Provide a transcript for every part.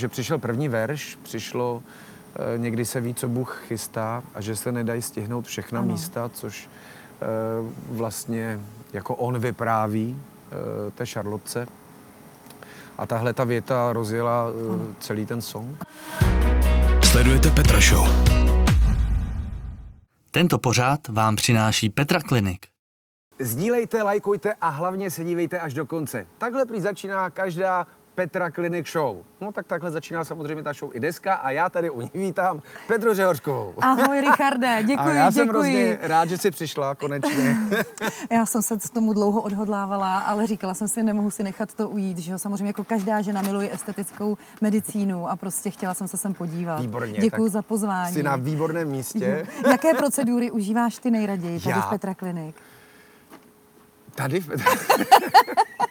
Že přišel první verš, přišlo eh, někdy se ví, co Bůh chystá a že se nedají stihnout všechna Ano. místa, což eh, vlastně jako on vypráví eh, té Šarlotce. A tahle ta věta rozjela eh, celý ten song. Sledujete Petra Show. Tento pořád vám přináší Petra Klinik. Sdílejte, lajkujte a hlavně se dívejte až do konce. Takhle prý začíná každá Petra Klinik Show. No tak takhle začíná samozřejmě ta show i dneska a já tady u ní vítám Petru Řehořkovou. Ahoj, Richarde, děkuji, a já jsem děkuji. hrozně rád, že jsi přišla konečně. Já jsem se k tomu dlouho odhodlávala, ale říkala jsem si, nemohu si nechat to ujít, že jo, samozřejmě jako každá žena miluje estetickou medicínu a prostě chtěla jsem se sem podívat. Výborně. Děkuji za pozvání. Jsi na výborném místě. Jaké procedury užíváš ty nejraději tady Já? v Petra Klinik? Tady v Petra...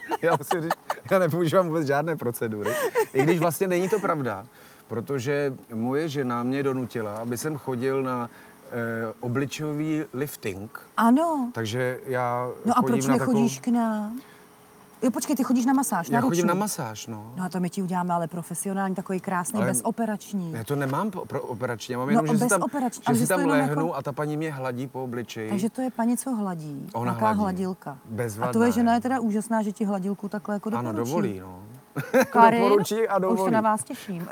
já, musím říct, já nepoužívám vůbec žádné procedury. I když vlastně není to pravda, protože moje žena mě donutila, aby jsem chodil na eh, obličejový lifting. Ano, Takže já no a chodím proč na nechodíš k nám? Jo, počkej, ty chodíš na masáž, na Já chodím ruční. na masáž, no. No a to my ti uděláme ale profesionální, takový krásný, Ale- bezoperační. Já to nemám po, pro operačně, já mám No, jenom, že si tam, bezoperačně, ale že si to tam lehnu jako- a ta paní mě hladí po obličeji. Takže to je paní, co hladí. Ona Nějaká hladí. hladilka. A Bezvadná tvoje žena je. je teda úžasná, že ti hladilku takhle jako ano, doporučí. dovolí, no. Karin, Doporučí a Už se dovolí. na vás těším.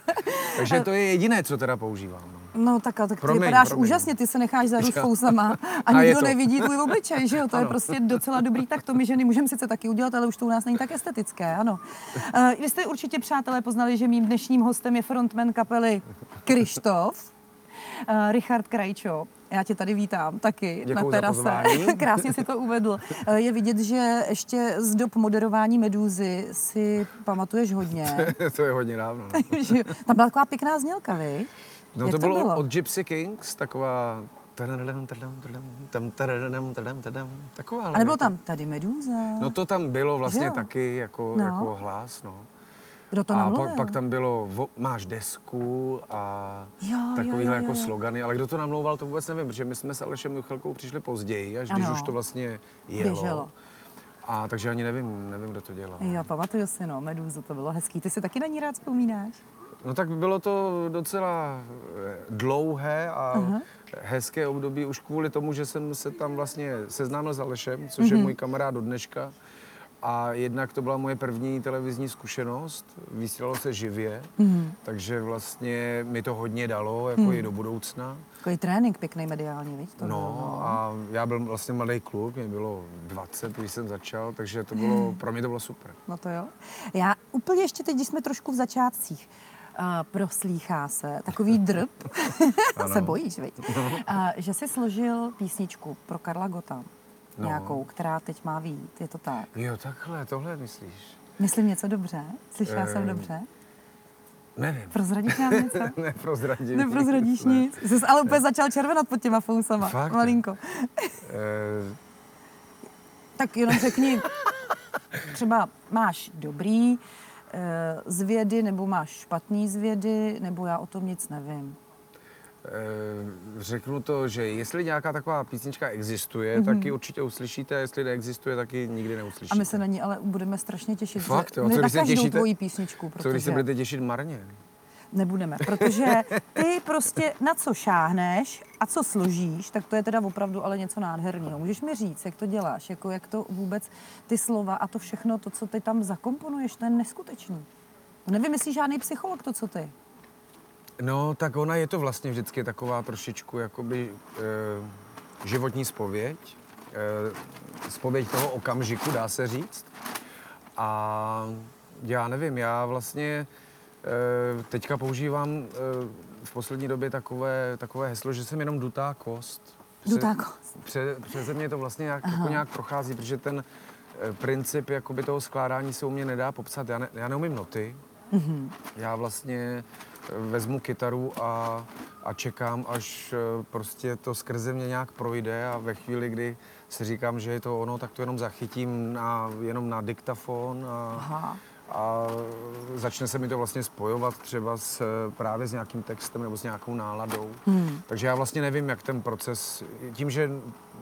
Takže to je jediné, co teda používám. No. Tak, a tak ty Promiň, vypadáš promiň. úžasně, ty se necháš zarůst fousama a, A je nikdo to. nevidí tvůj obličej, že jo? To je Ano. prostě docela dobrý. Tak to my ženy můžeme sice taky udělat, ale už to u nás není tak estetické, ano. Uh, vy jste určitě, přátelé, poznali, že mým dnešním hostem je frontman kapely Krištof, uh, Richard Krajčo. Já tě tady vítám taky Děkuju na za terase. Krásně si to uvedl. Eh, Je vidět, že ještě z dob moderování Medúzy si pamatuješ hodně. to je hodně dávno. No? Tam byla taková pěkná znělka, vy? No Jak to, to bylo, bylo? od Gypsy Kings, taková... tadadadam, tadadam, Taková. A nebylo tam tady Medúza? No to tam bylo vlastně taky jako, No. jako hlas, no. Kdo to a namluvil? pak, pak tam bylo vo, máš desku a Jo, takovýhle jo, jako jo. slogany, ale kdo to namlouval, to vůbec nevím, protože my jsme s Alešem Michalkou přišli později, až když Ano. už to vlastně jelo. Běželo. A takže ani nevím, nevím, kdo to dělal. Jo, pamatuju si, no, Medúzu, to bylo hezký. Ty si taky na ní rád vzpomínáš? No tak bylo to docela eh, dlouhé a Aha. hezké období už kvůli tomu, že jsem se tam vlastně seznámil s Alešem, což Mhm. je můj kamarád do dneška. A jednak to byla moje první televizní zkušenost, vysílalo se živě, Mhm. takže vlastně mi to hodně dalo, jako i do budoucna. Takový trénink pěkný mediální, víš? To No bylo, a já byl vlastně mladý kluk, mě bylo 20, když jsem začal, takže to bylo, pro mě to bylo super. No to jo. Já úplně ještě teď, když jsme trošku v začátcích, proslýchá se takový drb, se bojíš, viď? Uh, že jsi složil písničku pro Karla Gota, No. nějakou, která teď má vít, je to tak? Jo, takhle, tohle myslíš? Myslím něco dobře? Slyšela jsem Ehm, dobře? Nevím. Prozradíš nám něco? Neprozradím. Neprozradíš Ne. nic. Jsi ale úplně začal červenat pod těma fousama. Fakt? Malinko. Eh, Tak jenom řekni, třeba máš dobrý eh, z vědy, nebo máš špatný z vědy, nebo já o tom nic nevím. Eh, řeknu to, že jestli nějaká taková písnička existuje, Mhm. tak ji určitě uslyšíte, a jestli neexistuje, tak ji nikdy A neuslyšíte. my se na ní ale budeme strašně těšit. Fakt, že- jo? Co když se těšíte? písničku, Co když se protože budete těšit marně? Nebudeme. Protože ty prostě na co šáhneš a co složíš, tak to je teda opravdu ale něco nádherného. Můžeš mi říct, jak to děláš, jako jak to vůbec ty slova a to všechno, to, co ty tam zakomponuješ, to je neskutečný. To nevymyslí žádný psycholog to, co ty. No, tak ona je to vlastně vždycky taková trošičku jakoby e, životní spověď. E, spověď toho okamžiku, dá se říct. A já nevím, já vlastně teďka používám e, v poslední době takové, takové heslo, že jsem jenom dutá kost. Dutá kost. Pře, přeze mě to vlastně nějak, jako nějak prochází, protože ten e, princip jakoby toho skládání se u mě nedá popsat. Já, ne, já neumím noty, já vlastně eh, vezmu kytaru a, a čekám, až eh, prostě to skrze mě nějak projde a ve chvíli, kdy si říkám, že je to ono, tak to jenom zachytím na, jenom na diktafon a, Aha. A začne se mi to vlastně spojovat třeba s, právě s nějakým textem nebo s nějakou náladou. Hmm. Takže já vlastně nevím, jak ten proces, tím, že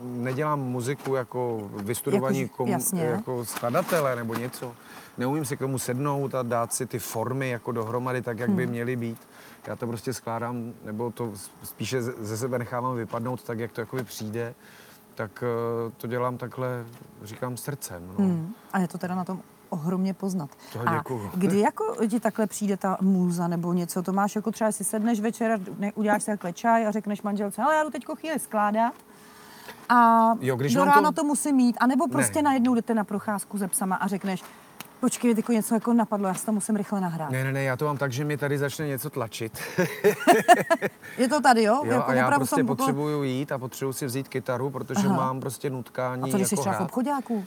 nedělám muziku jako vystudovaní Jako- kom, jasně. jako skladatele nebo něco, neumím si k tomu sednout a dát si ty formy jako dohromady tak, jak Hmm. by měly být. Já to prostě skládám, nebo to spíše ze ze sebe nechávám vypadnout tak, jak to jakoby přijde, tak eh, to dělám takhle, říkám, srdcem. No. Hmm. A je to teda na tom ohromně poznat. To a děkuju. kdy jako ti takhle přijde ta můza nebo něco, to máš jako třeba, si sedneš večer, a ne, uděláš si takhle čaj a řekneš manželce, ale já jdu teď chvíli skládat a Jo, když do mám to- rána to... musím mít, anebo prostě Ne. najednou jdete na procházku se psama a řekneš, počkej, teď něco jako napadlo, já si to musím rychle nahrát. Ne, ne, ne, já to mám tak, že mi tady začne něco tlačit. Je to tady, jo? Jo, jako a já prostě potřebuju jít a potřebuju si vzít kytaru, protože Aha. mám prostě nutkání A co když jsi jako třeba v obchodáku?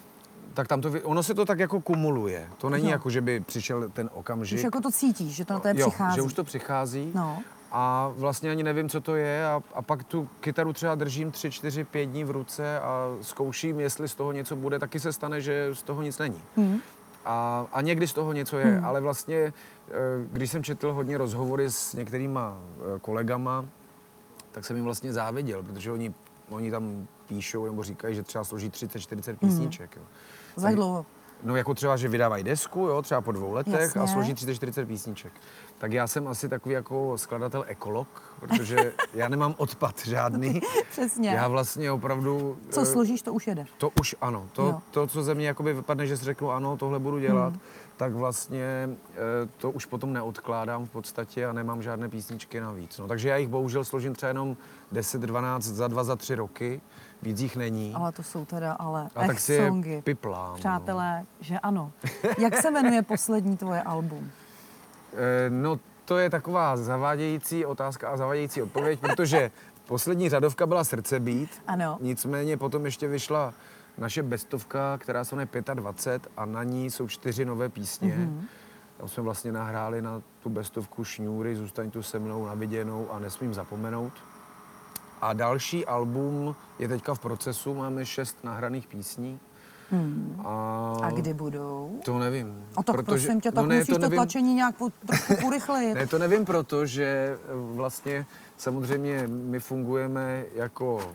Tak tam to, ono se to tak jako kumuluje. To není Jo. jako, že by přišel ten okamžik. Už jako to cítíš, že to na tebe jo, přichází. že už to přichází. No. A vlastně ani nevím, co to je a, a pak tu kytaru třeba držím tři, čtyři, pět dní v ruce a zkouším, jestli z toho něco bude. Taky se stane, že z toho nic není. Hmm. A, a někdy z toho něco je, ale vlastně, eh, když jsem četl hodně rozhovory s některýma eh, kolegama, tak jsem jim vlastně záviděl, protože oni, oni tam píšou nebo říkají, že třeba složí 30-40 písniček. Jo. Za dlouho? No jako třeba, že vydávají desku, jo, třeba po dvou letech Jasně. a složí 30-40 písniček. Tak já jsem asi takový jako skladatel ekolog, protože já nemám odpad žádný. Přesně. Já vlastně opravdu... Co eh, složíš, to už jede. to už ano. To, Jo. to co ze mě jakoby vypadne, že si řeknu ano, tohle budu dělat, tak vlastně eh, to už potom neodkládám v podstatě a nemám žádné písničky navíc. No, takže já jich bohužel složím třeba jenom 10, 12 za dva, za tři roky. Víc jich není. Ale to jsou teda ale a tak ech si songy. piplám. no. Přátelé, že ano. Jak se jmenuje poslední tvoje album? Eh, No, to je taková zavádějící otázka a zavádějící odpověď, protože poslední řadovka byla Srdce být. Ano. Nicméně potom ještě vyšla naše bestovka, která se jmenuje 25 a na ní jsou čtyři nové písně. Mm-hmm. Tam jsme vlastně nahráli na tu bestovku Šňůry, Zůstaň tu se mnou, Naviděnou a Nesmím zapomenout. A další album je teďka v procesu, máme šest nahraných písní. Hmm. A, A kdy budou? To nevím. A tak prosím tě, tak no ne, musíš to, nevím. tlačení nějak po, trošku urychlit. Ne, to nevím proto, že eh, vlastně samozřejmě my fungujeme jako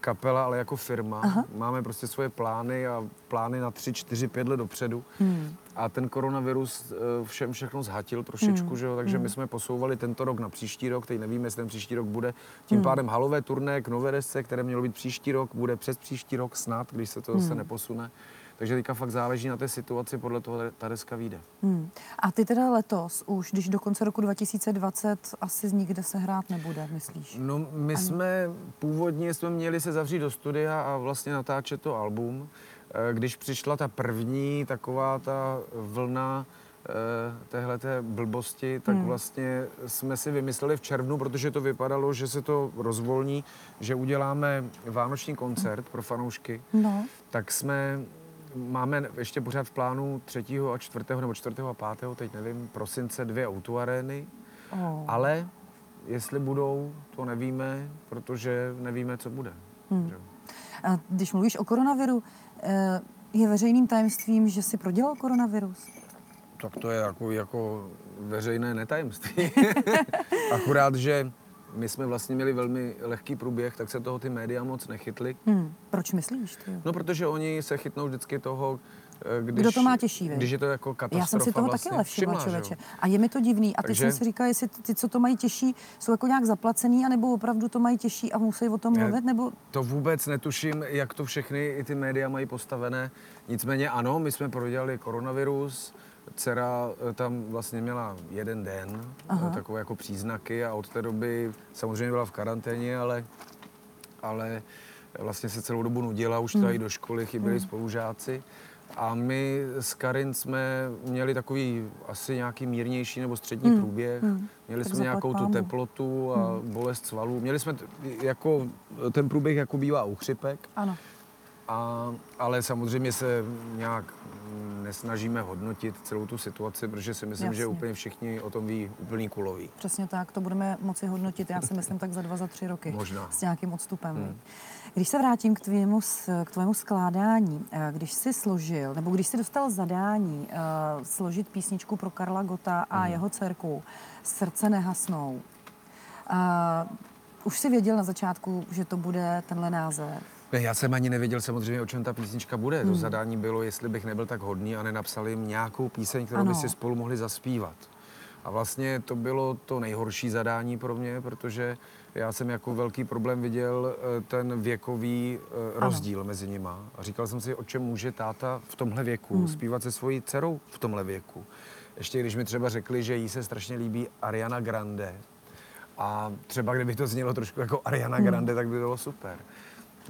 kapela, ale jako firma. Aha. Máme prostě svoje plány a plány na 3, 4, 5 let dopředu. Hmm. A ten koronavirus eh, všem všechno zhatil trošičku, že jo? takže my jsme posouvali tento rok na příští rok, teď nevíme, jestli ten příští rok bude. Tím pádem halové turné k nové desce, které mělo být příští rok, bude přes příští rok snad, když se to zase neposune. Takže teďka fakt záleží na té situaci, podle toho ta deska vyjde. Hmm. A ty teda letos už, když do konce roku 2020 asi nikde se hrát nebude, myslíš? No, my jsme původně jsme měli se zavřít do studia a vlastně natáčet to album. Eh, Když přišla ta první taková ta vlna téhleté blbosti, tak vlastně jsme si vymysleli v červnu, protože to vypadalo, že se to rozvolní, že uděláme vánoční koncert pro fanoušky. No. Tak jsme máme ještě pořád v plánu 3. a 4. nebo 4. a 5. teď nevím, prosince dvě autoarény. Oh. Ale jestli budou, to nevíme, protože nevíme, co bude. Hmm. A když mluvíš o koronaviru, eh, je veřejným tajemstvím, že jsi prodělal koronavirus? Tak to je jako, jako veřejné netajemství. Akurát, že my jsme vlastně měli velmi lehký průběh, tak se toho ty média moc nechytli. Hmm. Proč myslíš? Ty? No, protože oni se chytnou vždycky toho, eh, když, Kdo to má těžší, viď? Když je to jako katastrofa Já jsem si toho vlastně. taky všimla, člověče. A je mi to divný. A teď Takže- jsem si říkala, jestli ty, co to mají těžší, jsou jako nějak zaplacený, anebo opravdu to mají těžší a musí o tom mluvit, nebo To vůbec netuším, jak to všechny i ty média mají postavené. Nicméně ano, my jsme prodělali koronavirus. Dcera eh, tam vlastně měla jeden den, Aha. takové jako příznaky a od té doby samozřejmě byla v karanténě, ale, ale vlastně se celou dobu nudila, už třeba i do školy chyběli spolužáci. A my s Karin jsme měli takový asi nějaký mírnější nebo střední průběh. Měli Tak jsme nějakou tu teplotu a bolest svalů. Měli jsme t- jako ten průběh, jako bývá u chřipek, ano. a, ale samozřejmě se nějak nesnažíme hodnotit celou tu situaci, protože si myslím, že Jasně. úplně všichni o tom ví úplný kulový. Přesně tak, to budeme moci hodnotit, já si myslím, tak za dva, za tři roky. Možná. S nějakým odstupem. Hmm. Když se vrátím k tvému, k tvému skládání, eh, když jsi složil, nebo když jsi dostal zadání uh, složit písničku pro Karla Gota a Hmm. jeho dcerku Srdce nehasnou, uh, už jsi věděl na začátku, že to bude tenhle název. Já jsem ani nevěděl samozřejmě, o čem ta písnička bude. Hmm. To zadání bylo, jestli bych nebyl tak hodný a nenapsal jim nějakou píseň, kterou Ano. by si spolu mohli zaspívat. A vlastně to bylo to nejhorší zadání pro mě, protože já jsem jako velký problém viděl eh, ten věkový eh, rozdíl mezi nima. A říkal jsem si, o čem může táta v tomhle věku hmm. zpívat se svojí dcerou v tomhle věku. Ještě když mi třeba řekli, že jí se strašně líbí Ariana Grande, a třeba kdyby to znělo trošku jako Ariana Grande, tak by bylo super.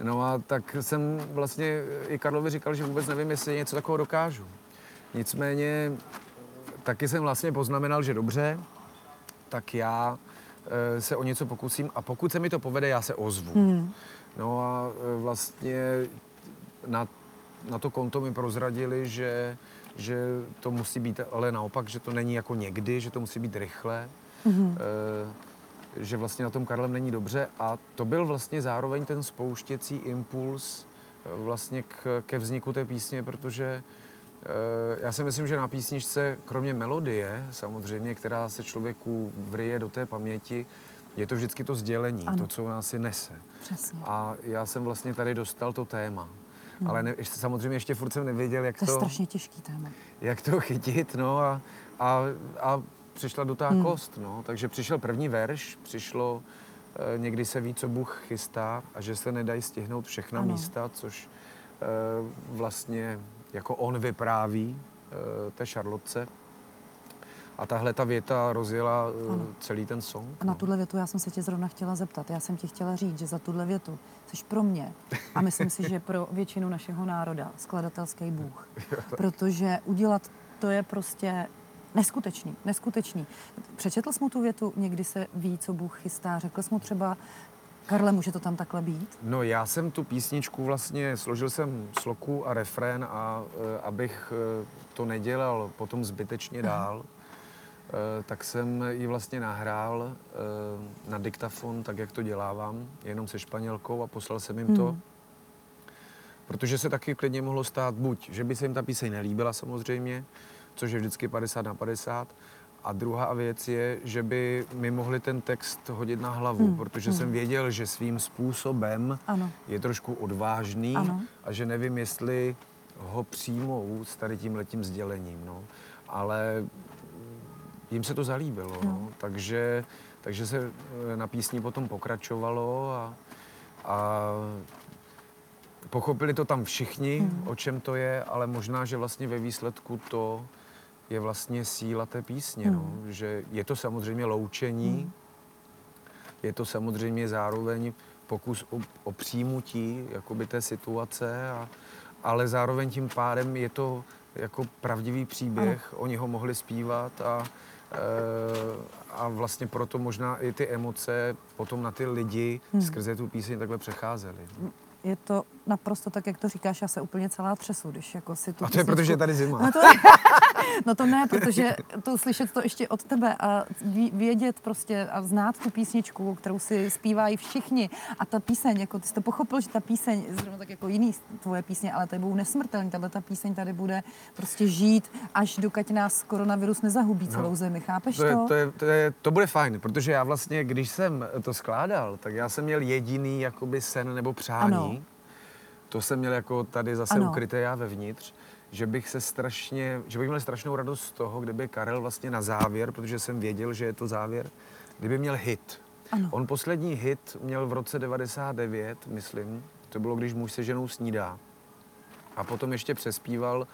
No a tak jsem vlastně i Karlovi říkal, že vůbec nevím, jestli něco takového dokážu. Nicméně taky jsem vlastně poznamenal, že dobře, tak já eh, se o něco pokusím a pokud se mi to povede, já se ozvu. Hmm. No a eh, vlastně na, na to konto mi prozradili, že, že to musí být ale naopak, že to není jako někdy, že to musí být rychle. Mm-hmm. Že vlastně na tom Karlem není dobře a to byl vlastně zároveň ten spouštěcí impuls eh, vlastně k, ke vzniku té písně, protože eh, já si myslím, že na písničce, kromě melodie samozřejmě, která se člověku vryje do té paměti, je to vždycky to sdělení, Ano. to, co nás si nese. Přesně. A já jsem vlastně tady dostal to téma. Ale ne, ještě, samozřejmě ještě furt jsem nevěděl, jak To je to, strašně těžký téma. jak to chytit, no a, a, a přišla do Hmm. kost, no. Takže přišel první verš, přišlo e, někdy se ví, co Bůh chystá a že se nedají stihnout všechna Ano. místa, což e, vlastně jako on vypráví e, té Šarlotce. A tahle ta věta rozjela Ano. celý ten song. A na tuhle větu já jsem se tě zrovna chtěla zeptat. Já jsem ti chtěla říct, že za tuhle větu jsi pro mě a myslím si, že pro většinu našeho národa skladatelský bůh. Protože udělat to je prostě neskutečný, neskutečný. Přečetl jsi mu tu větu, někdy se ví, co Bůh chystá. Řekl jsi mu třeba, Karle, může to tam takhle být? No já jsem tu písničku vlastně, složil jsem sloku a refrén a e, abych e, to nedělal potom zbytečně dál, e, tak jsem ji vlastně nahrál na diktafon, tak jak to dělávám, jenom se španělkou a poslal jsem jim to. Hmm. Protože se taky klidně mohlo stát buď, že by se jim ta píseň nelíbila samozřejmě, což je vždycky 50 na 50, a druhá věc je, že by mi mohli ten text hodit na hlavu, Hmm, protože jsem věděl, že svým způsobem Ano. je trošku odvážný Ano. a že nevím, jestli ho přijmou s tady tím letím sdělením. No. Ale jim se to zalíbilo, no. takže, takže se eh, na písni potom pokračovalo a, a pochopili to tam všichni, Hmm. o čem to je, ale možná, že vlastně ve výsledku to je vlastně síla té písně, no. Hmm. že je to samozřejmě loučení, je to samozřejmě zároveň pokus o, o přijmutí jakoby té situace, a, ale zároveň tím pádem je to jako pravdivý příběh, oni ho mohli zpívat a, e, a vlastně proto možná i ty emoce potom na ty lidi Hmm. skrze tu píseň takhle přecházely. Je to naprosto tak, jak to říkáš, já se úplně celá třesu, když jako si tu A to je proto, že je tady zima. No to, no to ne, protože to slyšet to ještě od tebe a vědět prostě a znát tu písničku, kterou si zpívají všichni. A ta píseň, jako ty jsi to pochopil, že ta píseň, zrovna tak jako jiný tvoje písně, ale tady budou nesmrtelný. Tahle ta píseň tady bude prostě žít, až dokud nás koronavirus nezahubí celou zemi. Chápeš To, to? je, to, je, to, je, to bude fajn, protože já vlastně, když jsem to skládal, tak já jsem měl jediný jakoby sen nebo přání. Ano. To jsem měl jako tady zase Ano. ukryté já vevnitř, že bych se strašně, že bych měl strašnou radost z toho, kdyby Karel vlastně na závěr, protože jsem věděl, že je to závěr, kdyby měl hit. Ano. On poslední hit měl v roce 99, myslím, to bylo, když muž se ženou snídá. A potom ještě přespíval uh,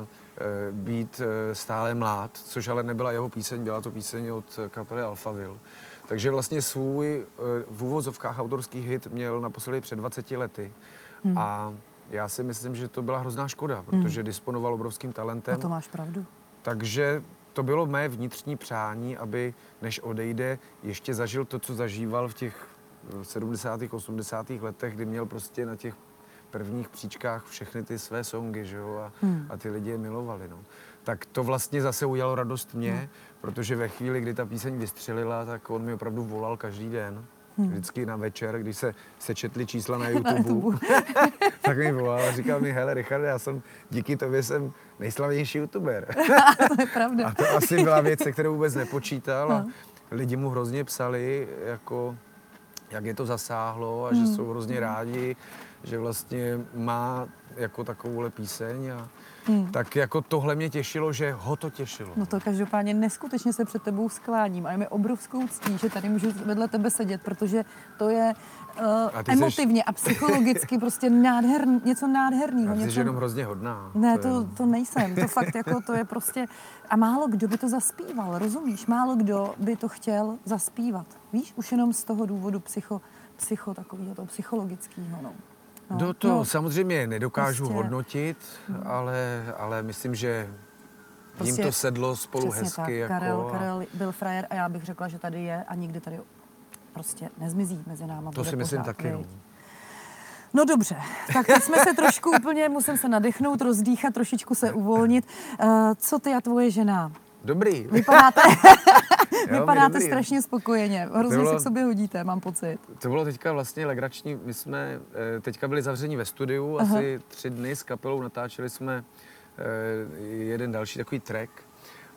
uh, být uh, stále mlád, což ale nebyla jeho píseň, byla to píseň od kapely Alphaville. Takže vlastně svůj uh, v úvozovkách autorský hit měl naposledy před 20 lety. Hmm. A já si myslím, že to byla hrozná škoda, protože hmm. disponoval obrovským talentem. A to máš pravdu. Takže to bylo mé vnitřní přání, aby než odejde, ještě zažil to, co zažíval v těch eh, 70. 80. letech, kdy měl prostě na těch prvních příčkách všechny ty své songy, že jo, a, Hmm. a ty lidi je milovali, no. Tak to vlastně zase udělalo radost mě, Hmm. protože ve chvíli, kdy ta píseň vystřelila, tak on mi opravdu volal každý den. Hmm. Vždycky na večer, když se sečetly čísla na YouTube, tak mi volal a říkal mi, hele Richard, já jsem, díky tobě jsem nejslavnější youtuber. to je pravda. A to asi byla věc, se kterou vůbec nepočítal a lidi mu hrozně psali, jako, jak je to zasáhlo a že Hmm. jsou hrozně rádi, že vlastně má jako takovouhle píseň a tak jako tohle mě těšilo, že ho to těšilo. Hmm. No to každopádně neskutečně se před tebou skláním a je mi obrovskou ctí, že tady můžu vedle tebe sedět, protože to je uh, A jsi- emotivně a psychologicky prostě nádherný, něco nádherného. Ty něco... jsi jenom hrozně hodná. Ne, je- to, to nejsem. To fakt jako, to je prostě... A málo kdo by to zaspíval, rozumíš? Málo kdo by to chtěl zaspívat. Víš, už jenom z toho důvodu psycho, psycho takového, toho psychologického, no. No. No to no, samozřejmě nedokážu prostě- hodnotit, ale, ale myslím, že jim Prostě to sedlo spolu hezky. tak. Jako Karel, a Karel byl frajer a já bych řekla, že tady je a nikdy tady prostě nezmizí mezi náma. to bude si myslím pořád, taky. No. No dobře, tak teď jsme se trošku úplně, musím se nadechnout, rozdýchat, trošičku se uvolnit. Uh, co ty a tvoje žena? Dobrý. Vypadáte, Jo, vypadáte dobrý. strašně spokojeně, hrozně bylo- se k sobě hodíte, mám pocit. To bylo teďka vlastně legrační. My jsme eh, teďka byli zavření ve studiu asi tři dny s kapelou, natáčeli jsme eh, jeden další takový track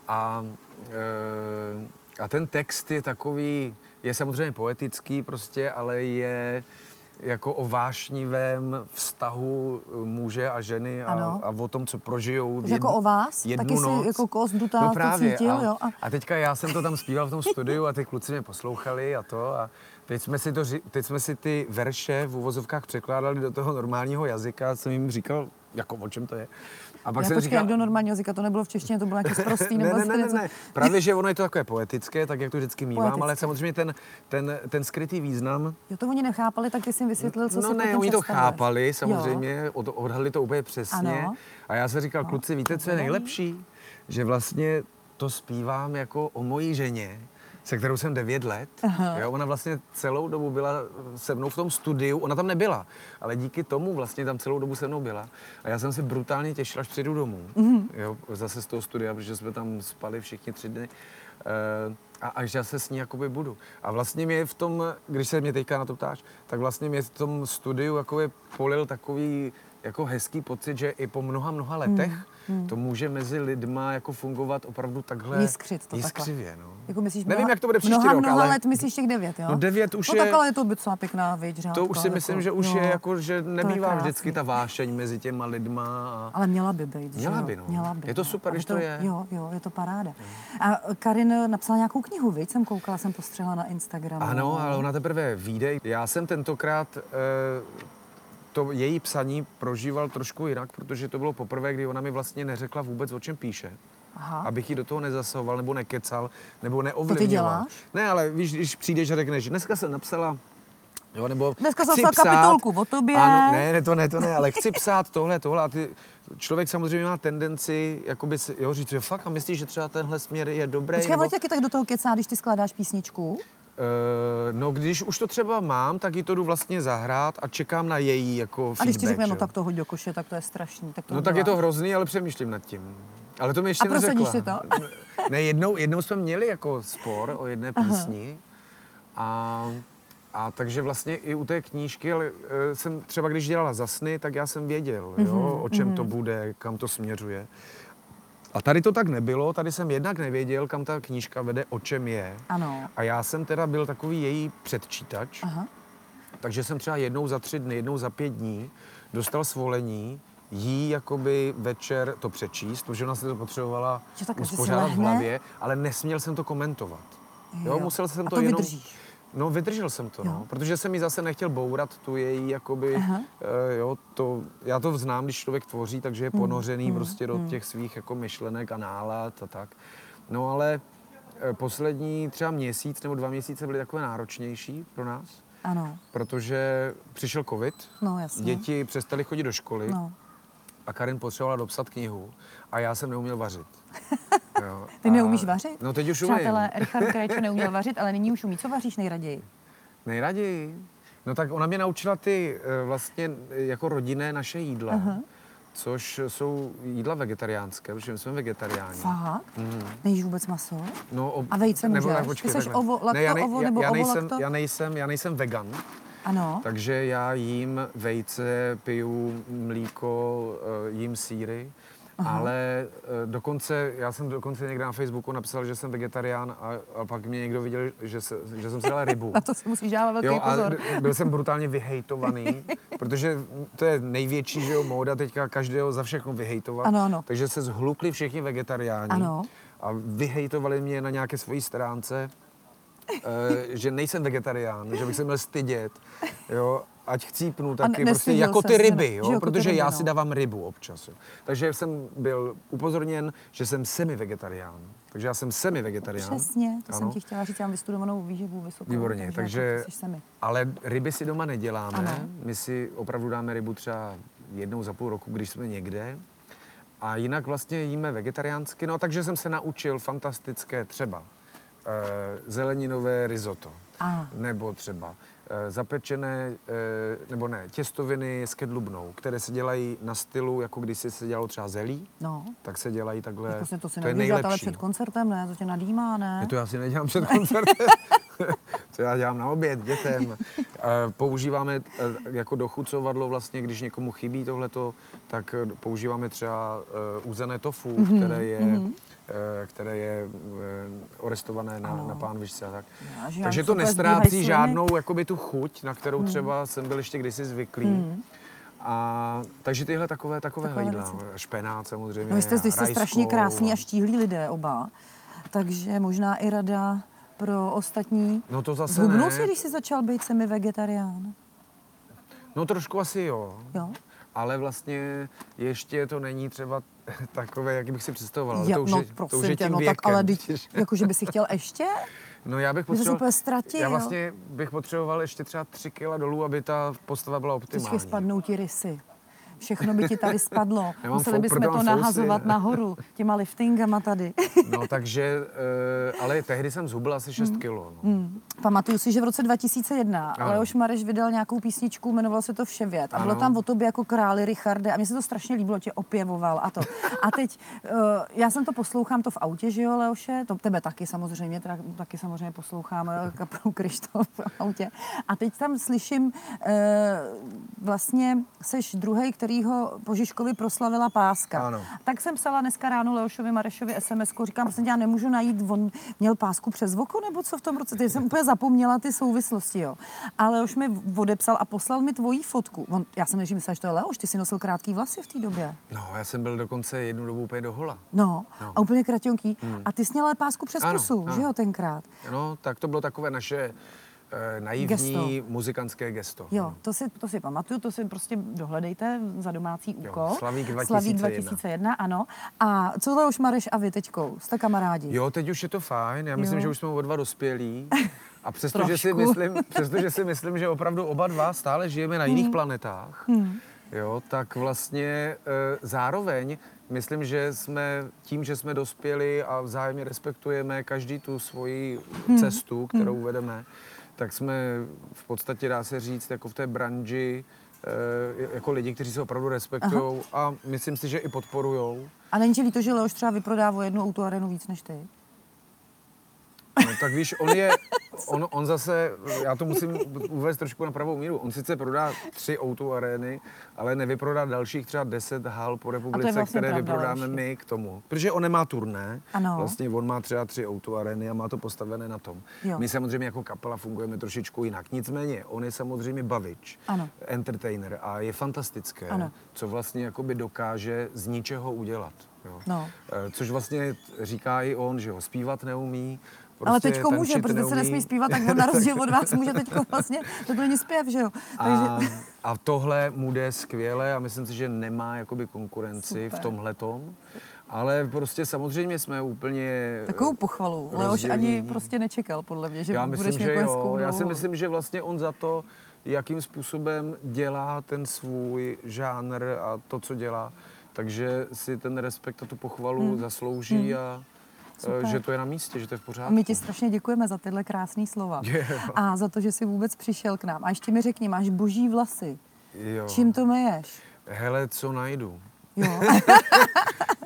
a, eh, a ten text je takový, je samozřejmě poetický prostě, ale je jako o vášnivém vztahu muže a ženy a, Ano. a o tom, co prožijou. Takže jako o vás? jednu Taky noc. jsi jako kost dutá no to právě, cítil, a, jo? A, a teďka já jsem to tam zpíval v tom studiu a ty kluci mě poslouchali a to a teď jsme si, to, teď jsme si ty verše v uvozovkách překládali do toho normálního jazyka, jsem jim říkal, jako o čem to je. A pak já jsem počkej, říkal, jak do normálního jazyka, to nebylo v češtině, to bylo nějaký sprostý, ne, nebo ne, ne, ne, něco. ne. Právě, že ono je to takové poetické, tak jak to vždycky mívám, ale Poetické. samozřejmě ten, ten, ten skrytý význam, Jo, to oni nechápali, tak ty jsi jim vysvětlil, co no si ne, oni to chápali samozřejmě, od, odhadli to úplně přesně. Ano. A já jsem říkal, No, kluci, víte, co je nejlepší? Že vlastně to zpívám jako o mojí ženě, se kterou jsem 9 let. Jo, ona vlastně celou dobu byla se mnou v tom studiu, ona tam nebyla, ale díky tomu vlastně tam celou dobu se mnou byla. A já jsem se brutálně těšil, až přijdu domů. Mhm. Jo, zase z toho studia, protože jsme tam spali všichni tři dny. Eh, a až já se s ní jakoby budu. A vlastně mě v tom, když se mě teďka na to ptáš, tak vlastně mě v tom studiu jakoby polil takový jako hezký pocit, že i po mnoha, mnoha letech to může mezi lidma jako fungovat opravdu takhle Jiskřit to takhle. jiskřivě. No. Jako myslíš, Nevím, mnoha, jak to bude příští mnoha, rok, mnoha ale let myslíš těch devět, jo? No devět už no, je- tak ale je to docela pěkná, řádka, to už si myslím, jako, že už jo. je jako, že nebývá vždycky ta vášeň mezi těma lidma. A... Ale měla by být, že Měla by, no. Měla by, Je to no. super, když to je. Jo, jo, je to paráda. A Karin napsala nějakou knihu, viď? Jsem koukala, jsem postřehla na Instagramu. Ano, ale ona teprve vyjde. Já jsem tentokrát eh, to její psaní prožíval trošku jinak, protože to bylo poprvé, kdy ona mi vlastně neřekla vůbec, o čem píše. Aha. Abych ji do toho nezasahoval, nebo nekecal, nebo neovlivňoval. děláš? Ne, ale víš, když přijdeš a řekneš, dneska jsem napsala Jo, nebo Dneska jsem napsala kapitolku o tobě. Ano, ne, ne, to ne, to ne, ale chci psát tohle, tohle a ty, člověk samozřejmě má tendenci jakoby jo, říct, že fakt a myslíš, že třeba tenhle směr je dobrý. Počkej, nebo... taky tak do toho kecá, když ty skládáš písničku? Eh, no, když už to třeba mám, tak ji to jdu vlastně zahrát a čekám na její jako A když ti feedback, řekne, že no tak to hoď do koše, tak to je strašný. Tak to No tak je to hrozný, ale přemýšlím nad tím. Ale to mi ještě A neřekla. si to? Ne, jednou, jednou jsme měli jako spor o jedné písni a, a takže vlastně i u té knížky, ale eh, jsem třeba když dělala za sny, tak já jsem věděl, Mhm, jo, o čem to bude, kam to směřuje. A tady to tak nebylo, tady jsem jednak nevěděl, kam ta knížka vede, o čem je. Ano. A já jsem teda byl takový její předčítač, Aha. takže jsem třeba jednou za tři dny, jednou za pět dní dostal svolení jí jakoby večer to přečíst, protože ona se to potřebovala tak, uspořádat v hlavě, ale nesměl jsem to komentovat. Jo, Jo. musel jsem A to, to jenom... vydržíš? No, vydržel jsem to, no, protože jsem mi zase nechtěl bourat tu její, jakoby, Aha. uh, jo, to, já to znám, když člověk tvoří, takže je Hmm, ponořený prostě do těch svých jako myšlenek a nálad a tak. No, ale eh, poslední třeba měsíc nebo dva měsíce byly takové náročnější pro nás, Ano. protože přišel covid, No, jasně. děti přestaly chodit do školy No. A Karin potřebovala dopsat knihu a já jsem neuměl vařit. Jo, Ty a- neumíš vařit? No teď už umím. Přátelé, Richard Krajčo neuměl vařit, ale nyní už umí. Co vaříš nejraději? Nejraději. No tak ona mě naučila ty eh, vlastně eh, jako rodinné naše jídla, uh-huh. což jsou jídla vegetariánské, protože my jsme vegetariáni. Fakt? Mm. Nejíš vůbec maso? No, ob... A vejce nebo, můžeš? ne, počkej, Ty jsi ovo, Ne, já, lakto, ovo já, nebo já, ovo, nejsem, lakto? já, nejsem, já nejsem vegan, Ano. takže já jím vejce, piju mlíko, eh, jim síry, Aha. ale eh, dokonce, já jsem dokonce někde na Facebooku napsal, že jsem vegetarián a, a pak mě někdo viděl, že, se, že jsem si dal rybu. Na to si musíš dávat velký Jo, a pozor. byl jsem brutálně vyhejtovaný, protože to je největší, že jo, móda teďka každého za všechno vyhejtovat. Ano, ano. Takže se zhlukli všichni vegetariáni Ano. a vyhejtovali mě na nějaké svojí stránce, že nejsem vegetarián, že bych se měl stydět, jo, ať chcípnu taky, prostě nestyděl jako ses, ty ne? ryby, jo, jako protože ryby, já no. si dávám rybu občas. Jo. Takže jsem byl upozorněn, že jsem semi-vegetarián. Takže já jsem semi-vegetarián. Přesně, to jsem Ano. ti chtěla říct, já mám vystudovanou výživu vysokou. Výborně, takže, takže, jako jsi semi. ale ryby si doma neděláme. Ano. My si opravdu dáme rybu třeba jednou za půl roku, když jsme někde. A jinak vlastně jíme vegetariánsky, no takže jsem se naučil fantastické třeba eh, zeleninové risotto. A. Nebo třeba eh, zapečené, eh, nebo ne, těstoviny s kedlubnou, které se dělají na stylu, jako když se dělalo třeba zelí, No, tak se dělají takhle. tak prostě to si to je dělat, ale nejlepší. před koncertem, ne? To tě nadýmá, ne? Je to já si nedělám před koncertem. to já dělám na oběd dětem. Eh, Používáme eh, jako dochucovadlo vlastně, když někomu chybí tohleto, tak eh, používáme třeba eh, uzené tofu, Mhm, které je, eh, které je eh, orestované na, na pánvičce a tak. Já, že já Takže to nestrácí žádnou jakoby tu chuť, na kterou Mhm. třeba jsem byl ještě kdysi zvyklý. A, takže tyhle takové, takové Takové jídla. věci. Špenát samozřejmě. No, vy jste, jste rajskou strašně krásní a- a štíhlí lidé oba, takže možná i rada pro ostatní. No to zase Zhubnul ne. si, když jsi začal být semi vegetarián. No trošku asi jo. Jo? Ale vlastně ještě to není třeba takové, jak bych si představoval. Ale Ja, to už no, je, to už prosím je tě, no věkem. tak ale teď, jakože by si chtěl ještě? No já bych potřeboval... ztratil. Já vlastně bych potřeboval ještě třeba tři kila dolů, aby ta postava byla Počkej, optimální. spadnou ti rysy. Všechno by ti tady spadlo. Museli bychom to fousy, nahazovat ne? nahoru těma liftingama tady. No takže, uh, ale tehdy jsem zhubil asi 6 Hmm. kilo. No. Mm. Pamatuju si, že v roce 2001 Ano. Leoš Mareš vydal nějakou písničku, jmenovalo se to Vševět. A bylo Ano. tam o tobě jako králi Richarde a mně se to strašně líbilo, tě opěvoval a to. A teď, uh, já jsem to poslouchám to v autě, že jo, Leoše? To tebe taky samozřejmě, teda, taky samozřejmě poslouchám eh, kapelu Krištof v autě. A teď tam slyším, vlastně seš druhý, kterýho po Žižkovi proslavila páska. Ano. Tak jsem psala dneska ráno Leošovi Marešovi sms říkám, prostě já nemůžu najít, on měl pásku přes oko, nebo co v tom roce? Teď jsem úplně zapomněla ty souvislosti, jo. Ale už mi odepsal a poslal mi tvoji fotku. On, já jsem než myslela, že to je Leoš, ty si nosil krátký vlasy v té době. no, já jsem byl dokonce jednu dobu úplně dohola. No, No. a úplně kratěnký. A ty jsi měl ale pásku přes Ano, pusu, ano. že jo, tenkrát? No, tak to bylo takové naše uh, naivní muzikantské gesto. Jo, to si, to si pamatuju, to si prostě dohledejte za domácí úkol. Slavík Slavík 2001. 2001, ano. A co Leoš Mareš a vy teďkou? Jste kamarádi? Jo, teď už je to fajn. Já myslím, Jo. že už jsme o dva dospělí. A přestože si, myslím, přestože si myslím, že opravdu oba dva stále žijeme na Hmm. jiných planetách, jo, tak vlastně e, zároveň myslím, že jsme tím, že jsme dospěli a vzájemně respektujeme každý tu svoji Hmm. cestu, kterou vedeme, tak jsme v podstatě, dá se říct, jako v té branži, e, jako lidi, kteří se opravdu respektují a myslím si, že i podporujou. A není ti líto, že Leoš třeba vyprodává jednu autoarenu víc než ty? No, tak víš, on je, on, on zase, já to musím uvést trošku na pravou míru, on sice prodá tři O2 arény, ale nevyprodá dalších třeba 10 hal po republice, vlastně které vyprodáme Leoši. my k tomu. Protože on nemá turné, Ano. vlastně on má třeba tři O2 arény a má to postavené na tom. Jo. My samozřejmě jako kapela fungujeme trošičku jinak, nicméně on je samozřejmě bavič, Ano. entertainer a je fantastické, Ano. co vlastně jakoby dokáže z ničeho udělat. Jo. No. Eh, Což vlastně říká i on, že ho zpívat neumí, ale prostě teďko může, protože se neumí. nesmí zpívat, tak on na rozdíl od vás může teďko vlastně, to není zpěv, že jo? A, Takže, a tohle mu jde skvěle a myslím si, že nemá jakoby konkurenci Super. v tomhletom. Ale prostě samozřejmě jsme úplně... takovou pochvalu. Leoš rozdělení. ani prostě nečekal, podle mě, že Já budeš myslím, že jako jo. Já si myslím, že vlastně on za to, jakým způsobem dělá ten svůj žánr a to, co dělá, takže si ten respekt a tu pochvalu Hmm. zaslouží a Super. že to je na místě, že to je v A pořádku. my ti strašně děkujeme za tyhle krásné slova. Jo. A za to, že jsi vůbec přišel k nám. A ještě mi řekni, máš boží vlasy. Jo. Čím to myješ? Hele, co najdu? Jo.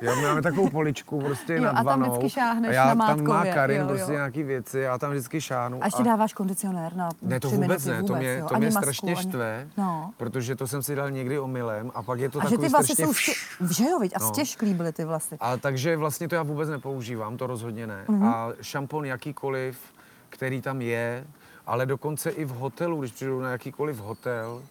Jo, my máme takovou poličku prostě Jo, nad a tam vanou. vždycky šáhneš a já na tam má mátkově, Karin jo, jo. prostě nějaký věci, já tam vždycky šáhnu. A ještě dáváš kondicionér na Ne, to vůbec minuty, ne, to vůbec, mě, jo. to mě masku, strašně ani- štve, No. protože to jsem si dal někdy omylem a pak je to A že takový ty vlasy strašně... jsou, vš- ště... že jo, viď? A No. stěžklý byly ty vlasy. A takže vlastně to já vůbec nepoužívám, to rozhodně ne. Mhm. Mm-hmm. A šampon jakýkoliv, který tam je, ale dokonce i v hotelu, když přijdu na jakýkoliv hotel,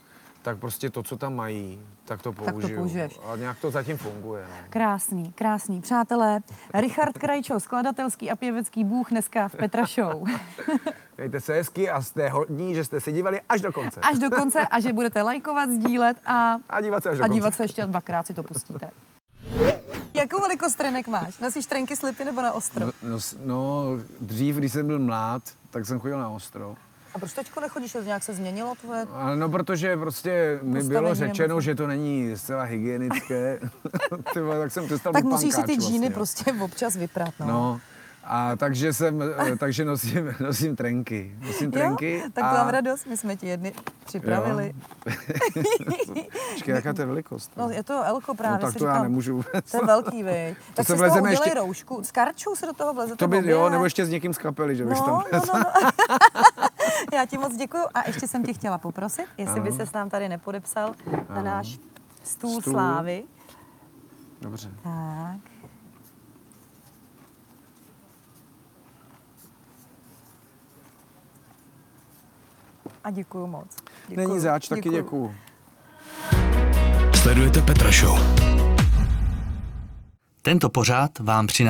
tak prostě to, co tam mají, tak to použiju. použiješ. A nějak to zatím funguje. No. Krásný, krásný. Přátelé, Richard Krajčo, skladatelský a pěvecký bůh dneska v Petra Show. Mějte se hezky a jste hodní, že jste si dívali až do konce. Až do konce a že budete lajkovat, sdílet a, A dívat se až do a konce. dívat se ještě dvakrát si to pustíte. Jakou velikost trenek máš? Nosíš trenky slipy nebo na ostro? No, no, no, dřív, když jsem byl mlád, tak jsem chodil na ostro. A proč teďko nechodíš? To nějak se změnilo tvoje? No, protože prostě mi Postavení bylo nebo řečeno, co? že to není zcela hygienické. Ty vole, tak jsem přestal Tak musíš si ty džíny vlastně. prostě občas vyprat, no. No, a takže jsem, eh, takže nosím, nosím trenky. Nosím trenky. Jo? Tak a... to mám radost, my jsme ti jedny připravili. Počkej, jaká to je velikost? No, je to Elko právě, no, tak to já říkám, nemůžu vůbec. To je velký, vej. Tak se si z toho ještě- roušku. S karčou se do toho vlezete To by, jo, nebo ještě s někým z kapely, že bych No, tam no, no, no. Já ti moc děkuju. A ještě jsem tě chtěla poprosit, jestli by Ano. se nám tady nepodepsal na náš stůl, Stůl. slávy. Dobře. Tak. A děkuju moc. Děkuju. Není záč, taky děkuju. Sledujete Petra Show. Tento pořád vám přináší